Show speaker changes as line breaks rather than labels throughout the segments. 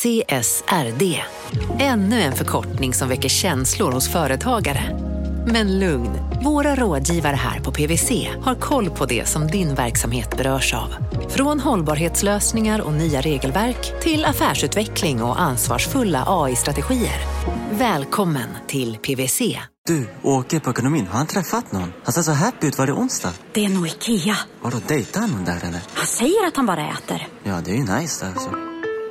CSRD. Ännu en förkortning som väcker känslor hos företagare. Men lugn, våra rådgivare här på PWC har koll på det som din verksamhet berörs av. Från hållbarhetslösningar och nya regelverk till affärsutveckling och ansvarsfulla AI-strategier. Välkommen till PWC.
Du, åker på ekonomin. Har han träffat någon? Han ser så happy ut. Var det onsdag?
Det är nog Ikea.
Har du dejtat någon där eller?
Han säger att han bara äter.
Ja, det är ju nice alltså.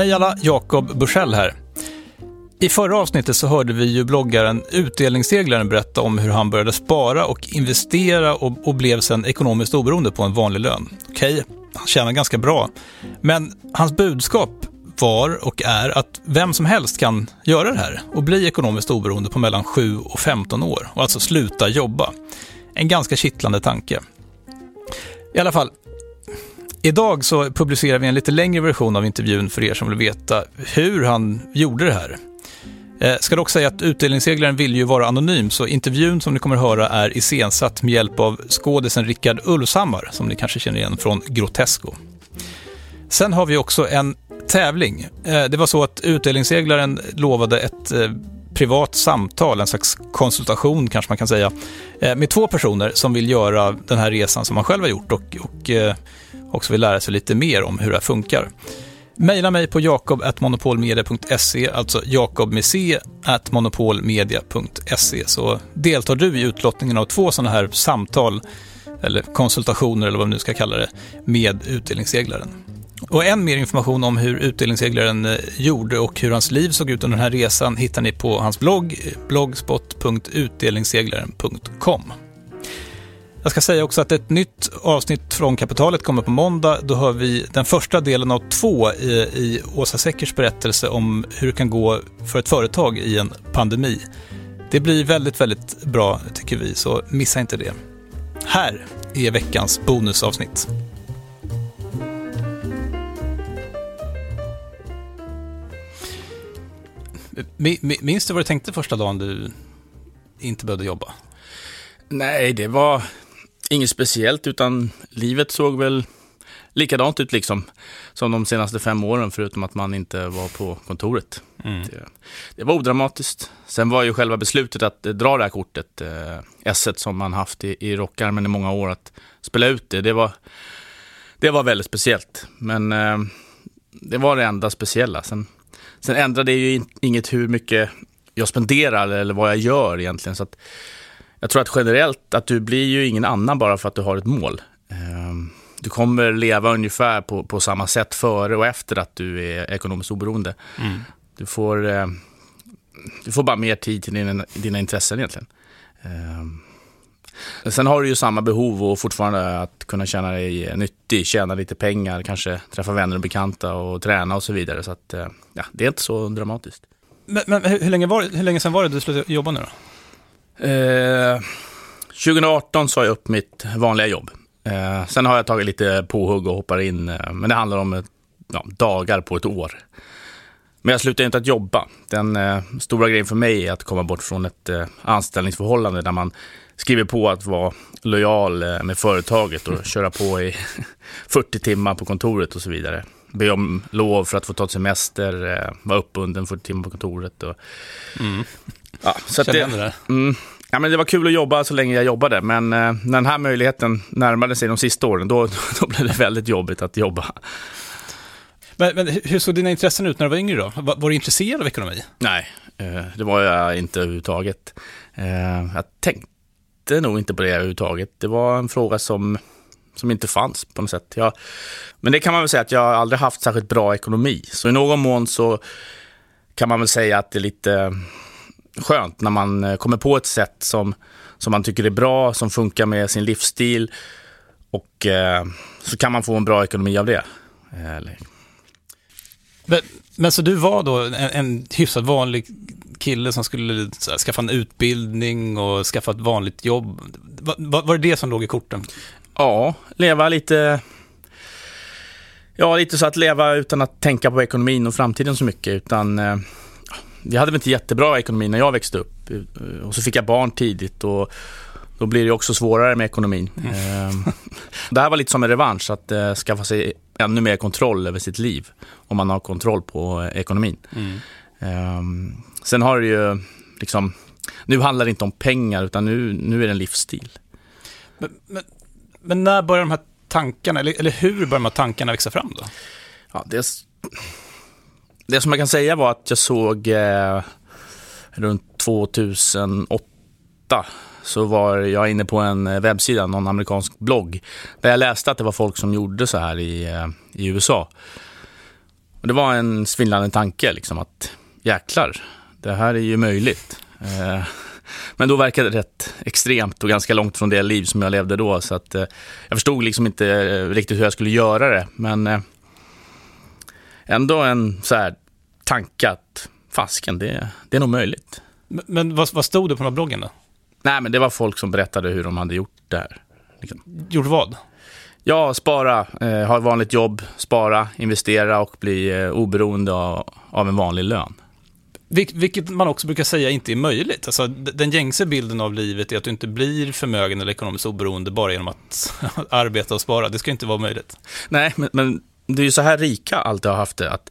Hej alla, Jakob Bursell här. I förra avsnittet så hörde vi ju bloggaren Utdelningsseglaren berätta om hur han började spara och investera och, och blev sen ekonomiskt oberoende på en vanlig lön. Okej, han tjänar ganska bra. Men hans budskap var och är att vem som helst kan göra det här och bli ekonomiskt oberoende på mellan 7 och 15 år och alltså sluta jobba. En ganska kittlande tanke. I alla fall, Idag så publicerar vi en lite längre version av intervjun för er som vill veta hur han gjorde det här. Eh, ska dock säga att utdelningsseglaren vill ju vara anonym, så intervjun som ni kommer att höra är iscensatt med hjälp av skådisen Rickard Ulvshammar, som ni kanske känner igen från Grotesco. Sen har vi också en tävling. Eh, det var så att utdelningsseglaren lovade ett eh, privat samtal, en slags konsultation kanske man kan säga, eh, med två personer som vill göra den här resan som man själv har gjort och, och eh, också vill lära sig lite mer om hur det här funkar. Maila mig på jakob.monopolmedia.se, alltså jakob med c monopolmedia.se, så deltar du i utlottningen av två sådana här samtal, eller konsultationer eller vad man nu ska kalla det, med utdelningsseglaren. Och än mer information om hur utdelningsseglaren eh, gjorde och hur hans liv såg ut under den här resan hittar ni på hans blogg, blogspot.utdelningsseglaren.com. Jag ska säga också att ett nytt avsnitt från Kapitalet kommer på måndag. Då hör vi den första delen av två i, i Åsa Seckers berättelse om hur det kan gå för ett företag i en pandemi. Det blir väldigt, väldigt bra tycker vi, så missa inte det. Här är veckans bonusavsnitt. Minns du vad du tänkte första dagen du inte behövde jobba?
Nej, det var inget speciellt, utan livet såg väl likadant ut liksom som de senaste fem åren, förutom att man inte var på kontoret. Mm. Det, det, var odramatiskt. Sen var ju själva beslutet att dra det här kortet, eh, s som man haft i, i rockarmen i många år, att spela ut det, det var, det var väldigt speciellt. Men eh, det var det enda speciella. Sen Sen ändrar det ju inget hur mycket jag spenderar eller vad jag gör egentligen. Så att jag tror att generellt att du blir ju ingen annan bara för att du har ett mål. Ehm, du kommer leva ungefär på, på samma sätt före och efter att du är ekonomiskt oberoende. Mm. Du, får, eh, du får bara mer tid till dina, dina intressen egentligen. Ehm, Sen har du ju samma behov och fortfarande att kunna känna dig nyttig, tjäna lite pengar, kanske träffa vänner och bekanta och träna och så vidare. Så att, eh, ja, det är inte så dramatiskt.
Men, men hur, länge var, hur länge sedan var det du slutade jobba nu då?
Eh, 2018 sa jag upp mitt vanliga jobb. Eh, sen har jag tagit lite påhugg och hoppar in, eh, men det handlar om eh, ja, dagar på ett år. Men jag slutar inte att jobba. Den eh, stora grejen för mig är att komma bort från ett eh, anställningsförhållande där man skriver på att vara lojal eh, med företaget och köra på i 40 timmar på kontoret och så vidare. Be om lov för att få ta semester, eh, vara uppbunden 40 timmar på kontoret. Och,
mm.
ja, så det, det mm, ja, men det var kul att jobba så länge jag jobbade, men eh, när den här möjligheten närmade sig de sista åren, då, då blev det väldigt jobbigt att jobba.
Men, men, hur såg dina intressen ut när du var yngre då? Var, var du intresserad av ekonomi?
Nej, eh, det var jag inte överhuvudtaget. Eh, jag tänkte nog inte på det överhuvudtaget. Det var en fråga som, som inte fanns på något sätt. Jag, men det kan man väl säga att jag aldrig haft särskilt bra ekonomi. Så i någon mån så kan man väl säga att det är lite skönt när man eh, kommer på ett sätt som, som man tycker är bra, som funkar med sin livsstil Och eh, så kan man få en bra ekonomi av det. Eller,
men, men så du var då en, en hyfsat vanlig kille som skulle här, skaffa en utbildning och skaffa ett vanligt jobb. Va, va, var det det som låg i korten?
ja, leva lite... Ja, lite så att leva utan att tänka på ekonomin och framtiden så mycket. Utan eh, vi hade väl inte jättebra ekonomi när jag växte upp. Eh, Och så fick jag barn tidigt och då blir det också svårare med ekonomin. Eh, det här var lite som en revansch, att eh, skaffa sig ännu mer kontroll över sitt liv. Om man har kontroll på eh, ekonomin. Eh, sen har det ju liksom, nu handlar det inte om pengar utan nu, nu är det en livsstil.
Men, men, men när börjar de här tankarna, eller, eller hur börjar de här tankarna växa fram då?
Ja, det, det som jag kan säga var att jag såg eh, runt 2008 så var jag inne på en eh, webbsida, någon amerikansk blogg, där jag läste att det var folk som gjorde så här i, eh, i USA. Och det var en svindlande tanke, liksom att jäklar, det här är ju möjligt. Eh, men då verkade det rätt extremt och ganska långt från det liv som jag levde då. Så att, eh, jag förstod liksom inte eh, riktigt hur jag skulle göra det. Men eh, ändå en så här tanke att fasken, det, det är nog möjligt.
Men, men vad, vad stod det på den här bloggen då?
Nej, men det var folk som berättade hur de hade gjort det här. Liksom.
Gjort vad?
Ja, spara, eh, ha ett vanligt jobb, spara, investera och bli eh, oberoende av, av en vanlig lön.
Vil, vilket man också brukar säga inte är möjligt. Alltså, den gängse bilden av livet är att du inte blir förmögen eller ekonomiskt oberoende bara genom att arbeta och spara. Det ska inte vara möjligt.
Nej, men, men det är ju så här rika alltid har haft det. Att,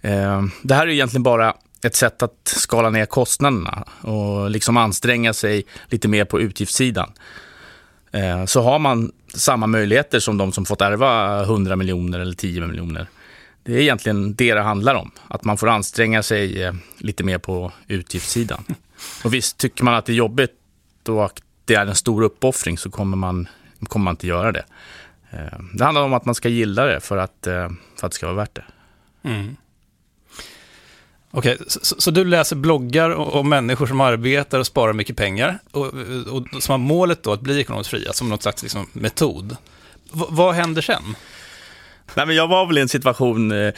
eh, det här är ju egentligen bara ett sätt att skala ner kostnaderna och liksom anstränga sig lite mer på utgiftssidan. Eh, så har man samma möjligheter som de som fått ärva 100 miljoner eller 10 miljoner. Det är egentligen det det handlar om. Att man får anstränga sig eh, lite mer på utgiftssidan. Och visst, tycker man att det är jobbigt och att det är en stor uppoffring så kommer man, kommer man inte göra det. Eh, Det handlar om att man ska gilla det för att, för att det ska vara värt det.
Okej, så, så, så du läser bloggar om, och, människor som arbetar och sparar mycket pengar och, och, och som har målet då att bli ekonomiskt fria som något slags liksom, metod. V, vad händer sen?
Nej, men jag var väl i en situation eh,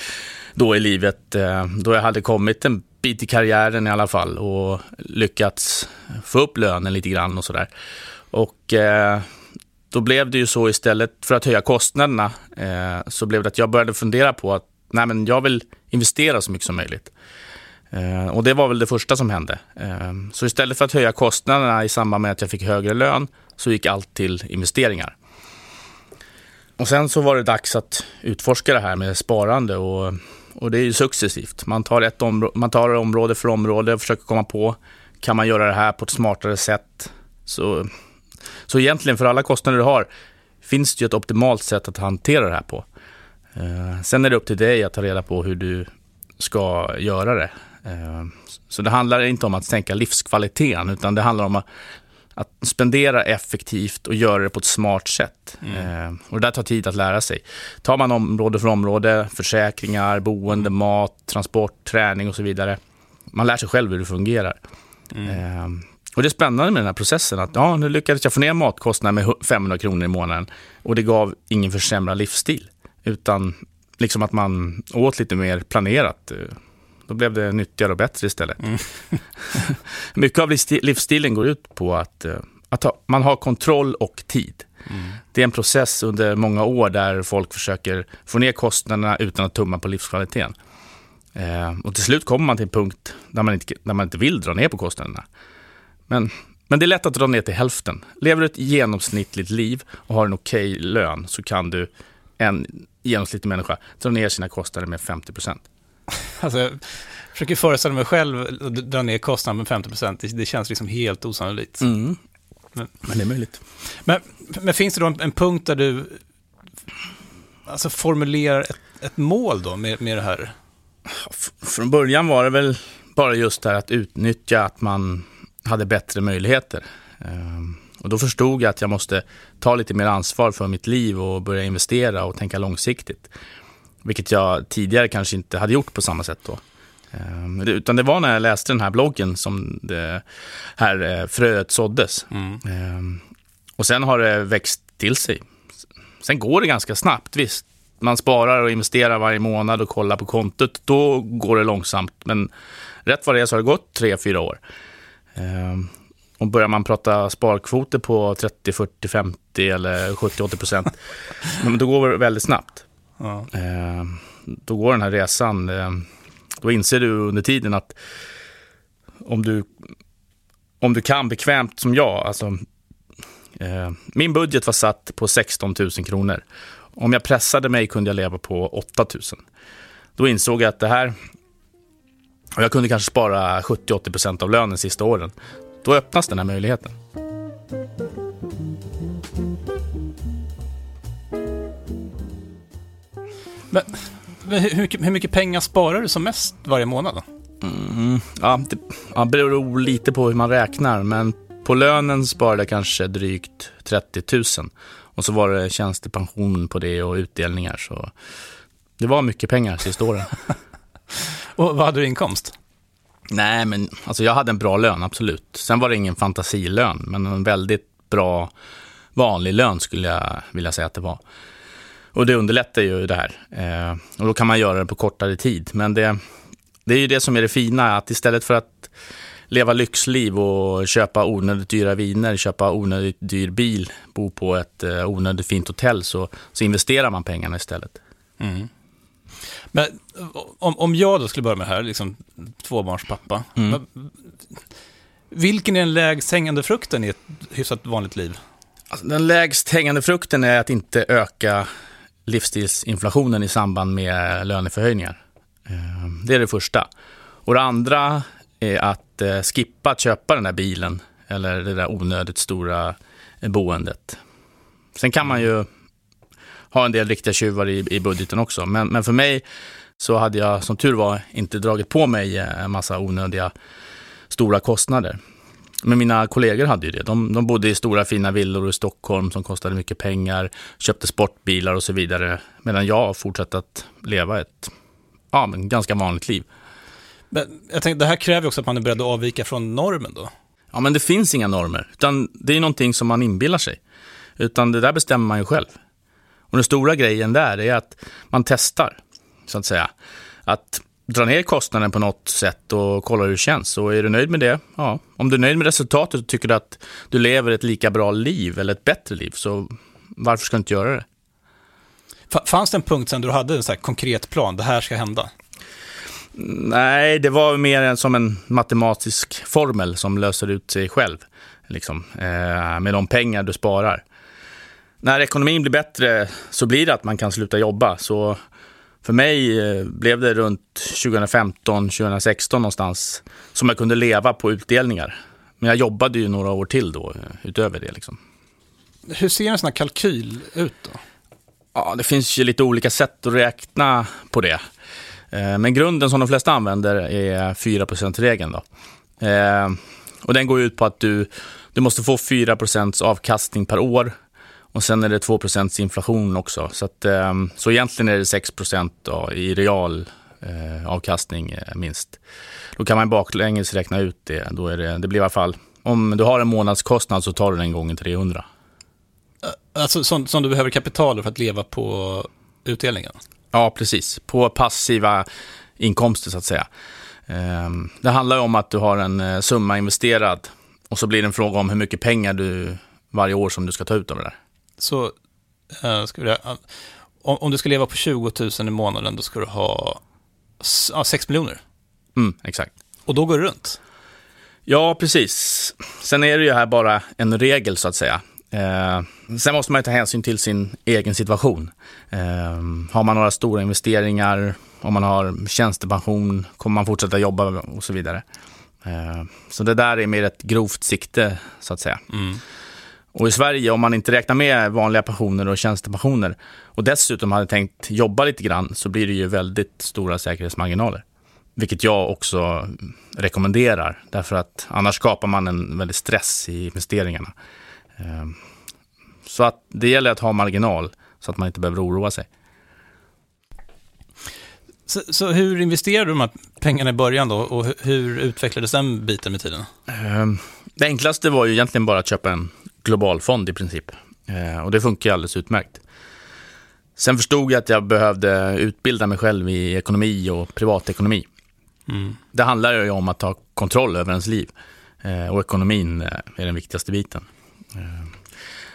då i livet eh, då jag hade kommit en bit i karriären i alla fall och lyckats få upp lönen lite grann och sådär. Och eh, då blev det ju så istället för att höja kostnaderna eh, så blev det att jag började fundera på att nej, men jag vill investera så mycket som möjligt. Eh, och det var väl det första som hände. Eh, så istället för att höja kostnaderna i samband med att jag fick högre lön så gick allt till investeringar. Och sen så var det dags att utforska det här med sparande och, och det är ju successivt. Man tar, ett man tar område för område och försöker komma på, kan man göra det här på ett smartare sätt? Så, så egentligen för alla kostnader du har finns det ju ett optimalt sätt att hantera det här på. Eh, sen är det upp till dig att ta reda på hur du ska göra det. Eh, så det handlar inte om att sänka livskvaliteten, utan det handlar om att att spendera effektivt och göra det på ett smart sätt. Eh, och det där tar tid att lära sig. Tar man område för område, försäkringar, boende, mat, transport, träning och så vidare. Man lär sig själv hur det fungerar. Eh, och det är spännande med den här processen. att ja, Nu lyckades jag få ner matkostnaden med 500 kronor i månaden. Och det gav ingen försämrad livsstil. Utan liksom att man åt lite mer planerat. Eh, Då blev det nyttigare och bättre istället. Mycket av livssti- livsstilen går ut på att, eh, att ha, man har kontroll och tid. Det är en process under många år där folk försöker få ner kostnaderna utan att tumma på livskvaliteten. Eh, och till slut kommer man till en punkt där man inte, där man inte vill dra ner på kostnaderna. Men, men det är lätt att dra ner till hälften. Lever du ett genomsnittligt liv och har en okej lön så kan du, en genomsnittlig människa, dra ner sina kostnader med 50 procent.
Alltså, jag försöker föreställa mig själv att dra ner kostnaden med 50 procent. Det, känns liksom helt osannolikt.
Men,
Men-
men det är möjligt.
Men, men finns det då en, en punkt där du alltså, formulerar ett, ett mål då med, med det här?
F- Från början var det väl bara just det här att utnyttja att man hade bättre möjligheter. Ehm, Och då förstod jag att jag måste ta lite mer ansvar för mitt liv och börja investera och tänka långsiktigt. Vilket jag tidigare kanske inte hade gjort på samma sätt då. Ehm, Utan det var när jag läste den här bloggen som det här eh, fröet såddes. Ehm, Och sen har det växt till sig sen går det ganska snabbt, visst. Man sparar och investerar varje månad och kollar på kontot. Då går det långsamt. Men rätt vad det är så har det gått tre, fyra år. Och börjar man prata sparkvoter på 30, 40, 50 eller 70, 80 procent, då går det väldigt snabbt. Ja. Eh, då går den här resan, eh, då inser du under tiden att om du, om du kan bekvämt som jag, alltså eh, min budget var satt på 16 000 kronor. Om jag pressade mig kunde jag leva på 8 000. Då insåg jag att det här, och jag kunde kanske spara 70-80% av lönen sista åren. Då öppnas den här möjligheten.
Men, hur, mycket, hur mycket pengar sparar du som mest varje månad? Då?
Mm, ja, det ja, beror lite på hur man räknar, men på lönen sparade jag kanske drygt 30 000. Och så var det tjänstepension på det och utdelningar. Så det var mycket pengar sista åren.
och vad hade du inkomst?
Nej, men alltså jag hade en bra lön, absolut. Sen var det ingen fantasilön, men en väldigt bra vanlig lön skulle jag vilja säga att det var. Och det underlättar ju det här. Eh, och då kan man göra det på kortare tid. Men det, det är ju det som är det fina, att istället för att leva lyxliv och köpa onödigt dyra viner, köpa onödigt dyr bil, bo på ett eh, onödigt fint hotell, så, så investerar man pengarna istället. Mm.
Men om, om jag då skulle börja med det här, liksom tvåbarnspappa. Mm. Vilken är den lägst hängande frukten i ett hyfsat vanligt liv?
Alltså, den lägst hängande frukten är att inte öka livsstilsinflationen i samband med löneförhöjningar. Eh, det är det första. Och det andra är att eh, skippa att köpa den där bilen eller det där onödigt stora boendet. Sen kan man ju ha en del riktiga tjuvar i, i budgeten också. Men, men för mig så hade jag som tur var inte dragit på mig en massa onödiga stora kostnader. Men mina kollegor hade ju det. De, de bodde i stora fina villor i Stockholm som kostade mycket pengar, köpte sportbilar och så vidare. Medan jag fortsatte att leva ett ja, men ganska vanligt liv.
Men jag tänkte, det här kräver också att man är beredd att avvika från normen då?
Ja, men det finns inga normer. Utan det är någonting som man inbillar sig. Utan det där bestämmer man ju själv. Och den stora grejen där är att man testar, så att säga. Att dra ner kostnaden på något sätt och kolla hur det känns. Och är du nöjd med det, ja. Om du är nöjd med resultatet och tycker du att du lever ett lika bra liv eller ett bättre liv, så varför ska du inte göra det?
Fanns det en punkt sen du hade en så konkret plan, det här ska hända?
Nej, det var mer som en matematisk formel som löser ut sig själv. Liksom, eh, med de pengar du sparar. När ekonomin blir bättre så blir det att man kan sluta jobba. Så för mig eh, blev det runt 2015, 2016 någonstans som jag kunde leva på utdelningar. Men jag jobbade ju några år till då, eh, utöver det. Liksom.
Hur ser en sån här kalkyl ut då?
Ja, det finns ju lite olika sätt att räkna på det. Eh, men grunden som de flesta använder är 4 regeln då. Och den går ut på att du, du måste få 4% avkastning per år och sen är det 2% inflation också. Så, att, ehm, så egentligen är det 6 då, i real eh, avkastning eh, minst. Då kan man baklänges räkna ut det. Då är det, det blir i alla fall, om du har en månadskostnad så tar du den gången 300.
Alltså som, som du behöver kapital för att leva på utdelningen?
Ja, precis. På passiva inkomster så att säga. Ehm, det handlar om att du har en eh, summa investerad och så blir det en fråga om hur mycket pengar du varje år som du ska ta ut av det där
så äh, ska vi, om, om, du ska leva på 20 000 i månaden, då ska du ha ja, 6 miljoner.
Mm, exakt.
Och då går det runt?
Ja, precis. Sen är det ju här bara en regel, så att säga. Eh, sen måste man ju ta hänsyn till sin egen situation. Eh, har man några stora investeringar, om man har tjänstepension, kommer man fortsätta jobba och så vidare. Eh, så det där är mer ett grovt sikte, så att säga. Mm. Och i Sverige, om man inte räknar med vanliga pensioner och tjänstepensioner och dessutom hade tänkt jobba lite grann så blir det ju väldigt stora säkerhetsmarginaler. Vilket jag också rekommenderar, därför att annars skapar man en väldigt stress i investeringarna. Ehm, så att det gäller att ha marginal så att man inte behöver oroa sig.
Så, så hur investerade du de här pengarna i början då och hur utvecklades den biten med tiden?
Ehm, det enklaste var ju egentligen bara att köpa en global fond i princip. Eh, och det funkar alldeles utmärkt. Sen förstod jag att jag behövde utbilda mig själv i ekonomi och privatekonomi. Mm. Det handlar ju om att ta kontroll över ens liv. Eh, och ekonomin eh, är den viktigaste biten.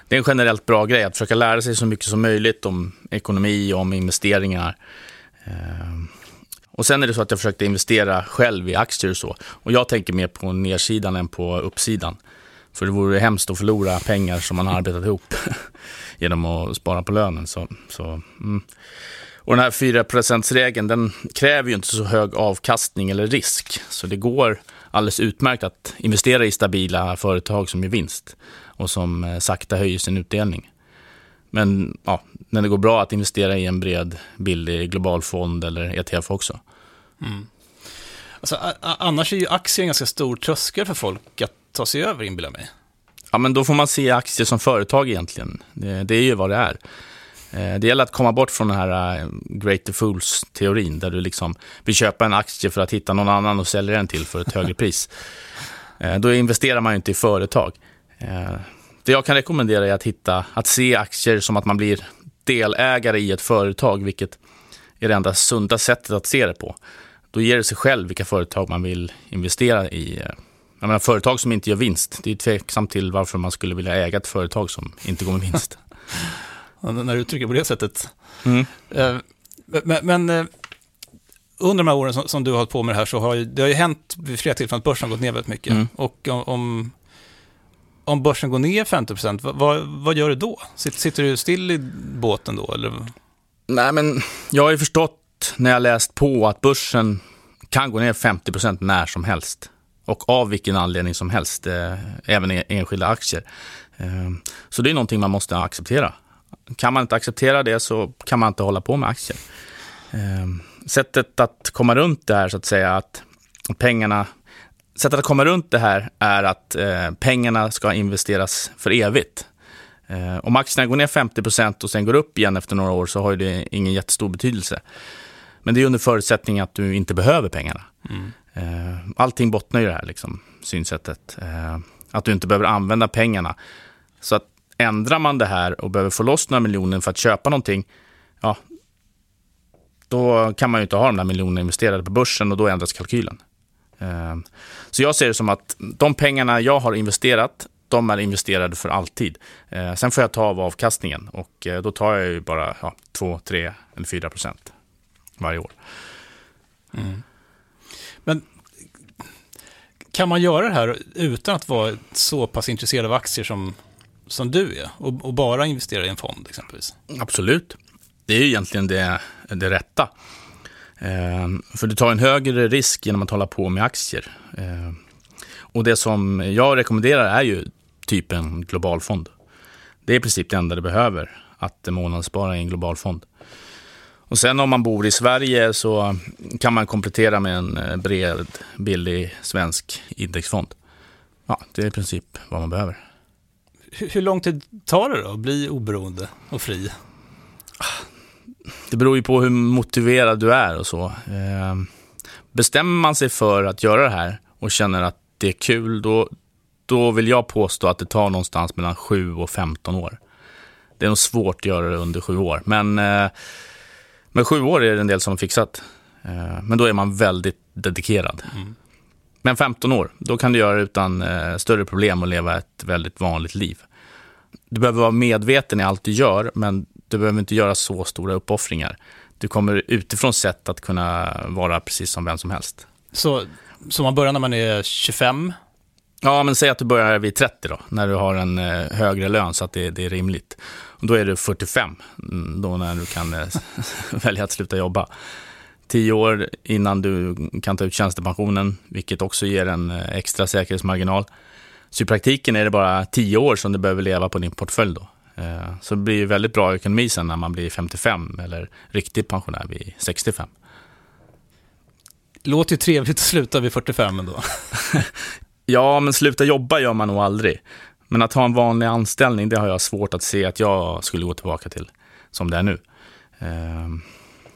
Det är en generellt bra grej att försöka lära sig så mycket som möjligt om ekonomi och om investeringar. Och sen är det så att jag försökte investera själv i aktier och så. Och jag tänker mer på nedsidan än på uppsidan. För det vore hemskt att förlora pengar som man har arbetat ihop genom att spara på lönen. Så, så mm. Och den här 4%-regeln den kräver ju inte så hög avkastning eller risk. Så det går alldeles utmärkt att investera i stabila företag som ger vinst och som eh, sakta höjer sin utdelning. Men ja, när det går bra att investera i en bred, billig global fond eller ETF också. Mm.
Alltså, annars är ju aktier en ganska stor tröskel för folk att ta sig över, inbillar mig.
Ja, men då får man se aktier som företag egentligen. Det, det är ju vad det är. Eh, det gäller att komma bort från den här eh, greater fools-teorin, där du liksom vill köpa en aktie för att hitta någon annan och sälja den till för ett högre pris. Eh, då investerar man ju inte i företag. Det jag kan rekommendera är att, hitta, att se aktier som att man blir delägare i ett företag, vilket är det enda sunda sättet att se det på. Då ger det sig själv vilka företag man vill investera i. Jag menar, företag som inte gör vinst, det är tveksamt till varför man skulle vilja äga ett företag som inte går med vinst.
när du uttrycker på det sättet. Mm. Eh, men, men eh, under de här åren som, som, du har hållit på med det här så har det har ju hänt vid flera tillfällen att börsen har gått ner väldigt mycket. Mm. Och om, om börsen går ner 50%, vad, vad, vad gör du då? Sitter, sitter, du still i båten då? Eller?
Nej, men jag har ju förstått när jag läst på att börsen kan gå ner 50% när som helst. Och av vilken anledning som helst, eh, även e- enskilda aktier. Ehm, så det är någonting man måste acceptera. Kan man inte acceptera det så kan man inte hålla på med aktier. Ehm, sättet att komma runt det här, så att säga, att pengarna... Sättet att komma runt det här är att eh, pengarna ska investeras för evigt. Ehm, om aktierna går ner 50% och sen går upp igen efter några år så har det ingen jättestor betydelse. Men det är under förutsättning att du inte behöver pengarna. Mm. Eh, allting bottnar i det här liksom, synsättet. Eh, att du inte behöver använda pengarna. Så att ändrar man det här och behöver få loss några miljoner för att köpa någonting, ja, då kan man ju inte ha de där miljonerna investerade på börsen och då ändras kalkylen. Eh, så jag ser det som att de pengarna jag har investerat, de är investerade för alltid. Eh, sen får jag ta av avkastningen och då tar jag ju bara ja, 2, 3 eller 4 procent varje år. Mm.
Men kan man göra det här utan att vara så pass intresserad av aktier som som du är och, och, bara investera i en fond exempelvis?
Absolut. Det är ju egentligen det, det rätta. Eh, för du tar en högre risk genom att hålla på med aktier. Eh, och det som jag rekommenderar är ju typ en global fond. Det är i princip det enda du behöver, att månadsspara i en global fond. Och sen om man bor i Sverige så kan man komplettera med en eh, bred, billig svensk indexfond. Ja, det är i princip vad man behöver
hur lång tid tar det då att bli oberoende och fri?
Det beror ju på hur motiverad du är och så. Eh, bestämmer man sig för att göra det här och känner att det är kul, då, då vill jag påstå att det tar någonstans mellan 7 och 15 år. Det är nog svårt att göra det under sju år, men med sju år är det en del som har fixat. Eh, men då är man väldigt dedikerad. Mm. Men 15 år, då kan du göra det utan eh, större problem och leva ett väldigt vanligt liv. Du behöver vara medveten i allt du gör, men du behöver inte göra så stora uppoffringar. Du kommer utifrån sett att kunna vara precis som vem som helst.
Så, så man börjar när man är 25?
Ja, men säg att du börjar vid 30 då, när du har en eh, högre lön så att det, det är rimligt. Och då är du 45, mm, då när du kan eh, välja att sluta jobba tio år innan du kan ta ut tjänstepensionen, vilket också ger en eh, extra säkerhetsmarginal. Så i praktiken är det bara tio år som du behöver leva på din portfölj då. Eh, så det blir väldigt bra ekonomi sen när man blir 55 eller riktig pensionär vid 65.
Låter ju trevligt att sluta vid 45 ändå.
ja, men sluta jobba gör man nog aldrig. Men att ha en vanlig anställning, det har jag svårt att se att jag skulle gå tillbaka till som det är nu. Eh,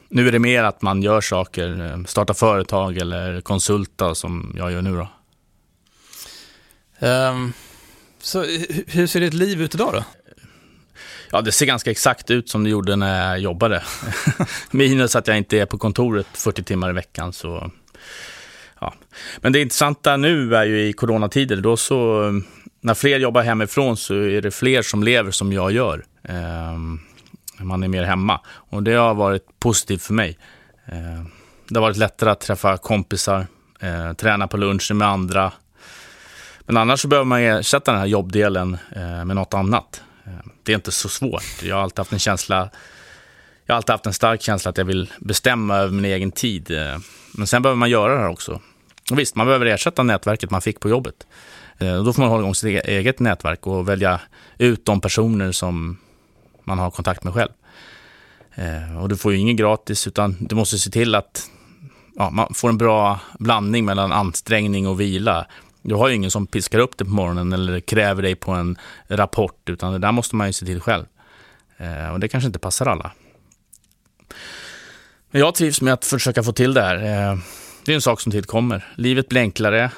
nu är det mer att man gör saker, eh, startar företag eller konsulta som jag gör nu då.
Um, så hur ser ditt liv ut idag då?
Ja, det ser ganska exakt ut som det gjorde när jag jobbade. Minus att jag inte är på kontoret 40 timmar i veckan. Så, ja. Men det intressanta nu är ju i coronatider, då så, när fler jobbar hemifrån så är det fler som lever som jag gör. Eh, man är mer hemma och det har varit positivt för mig. Eh, det har varit lättare att träffa kompisar, eh, träna på lunchen med andra. Men annars så behöver man ersätta den här jobbdelen eh, med något annat. Eh, det är inte så svårt. Jag har alltid haft en känsla jag har alltid haft en stark känsla att jag vill bestämma över min egen tid. Eh. Men sen behöver man göra det här också. Och visst, man behöver ersätta nätverket man fick på jobbet. Eh, då får man hålla igång sitt e- eget nätverk och välja ut de personer som man har kontakt med själv. Eh, och du får ju inget gratis, utan du måste se till att ja, man får en bra blandning mellan ansträngning och vila. Du har ju ingen som piskar upp dig på morgonen eller kräver dig på en rapport, utan det där måste man ju se till själv. Eh, och det kanske inte passar alla. Men jag trivs med att försöka få till det här. Det är en sak som tillkommer. Livet blir enklare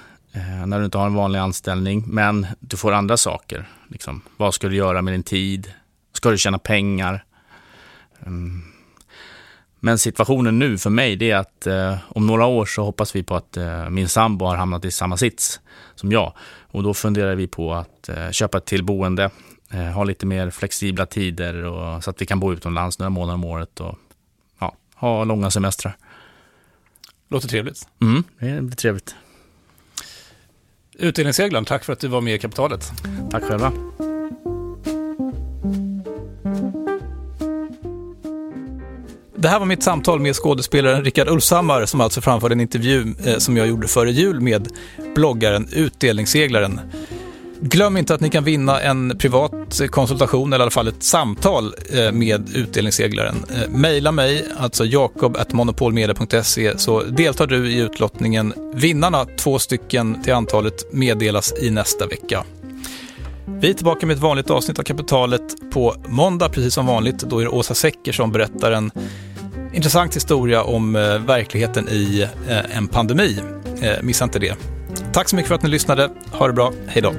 när du inte har en vanlig anställning, men du får andra saker. Liksom, vad ska du göra med din tid? Ska du tjäna pengar? Mm. Men situationen nu för mig det är att eh, om några år så hoppas vi på att eh, min sambo har hamnat i samma sits som jag. Och då funderar vi på att eh, köpa ett till boende, eh, ha lite mer flexibla tider och, så att vi kan bo utomlands några månader om året och ja, ha långa semestrar.
Låter trevligt.
Mm, det blir trevligt.
Utdelningsseglaren, tack för att du var med i Kapitalet.
Tack själva.
Det här var mitt samtal med skådespelaren Rickard Ulfshammar som alltså framförde en intervju eh, som jag gjorde före jul med bloggaren Utdelningsseglaren. Glöm inte att ni kan vinna en privat konsultation, eller i alla fall ett samtal eh, med utdelningsseglaren. Mejla maila mig, alltså jakob.monopolmedia.se, så deltar du i utlottningen. Vinnarna, två stycken till antalet, meddelas i nästa vecka. Vi är tillbaka med ett vanligt avsnitt av Kapitalet på måndag, precis som vanligt. Då är det Åsa Secker som berättar en intressant historia om eh, verkligheten i en pandemi. Missa inte det. Tack så mycket för att ni lyssnade. Ha det bra. Hej då.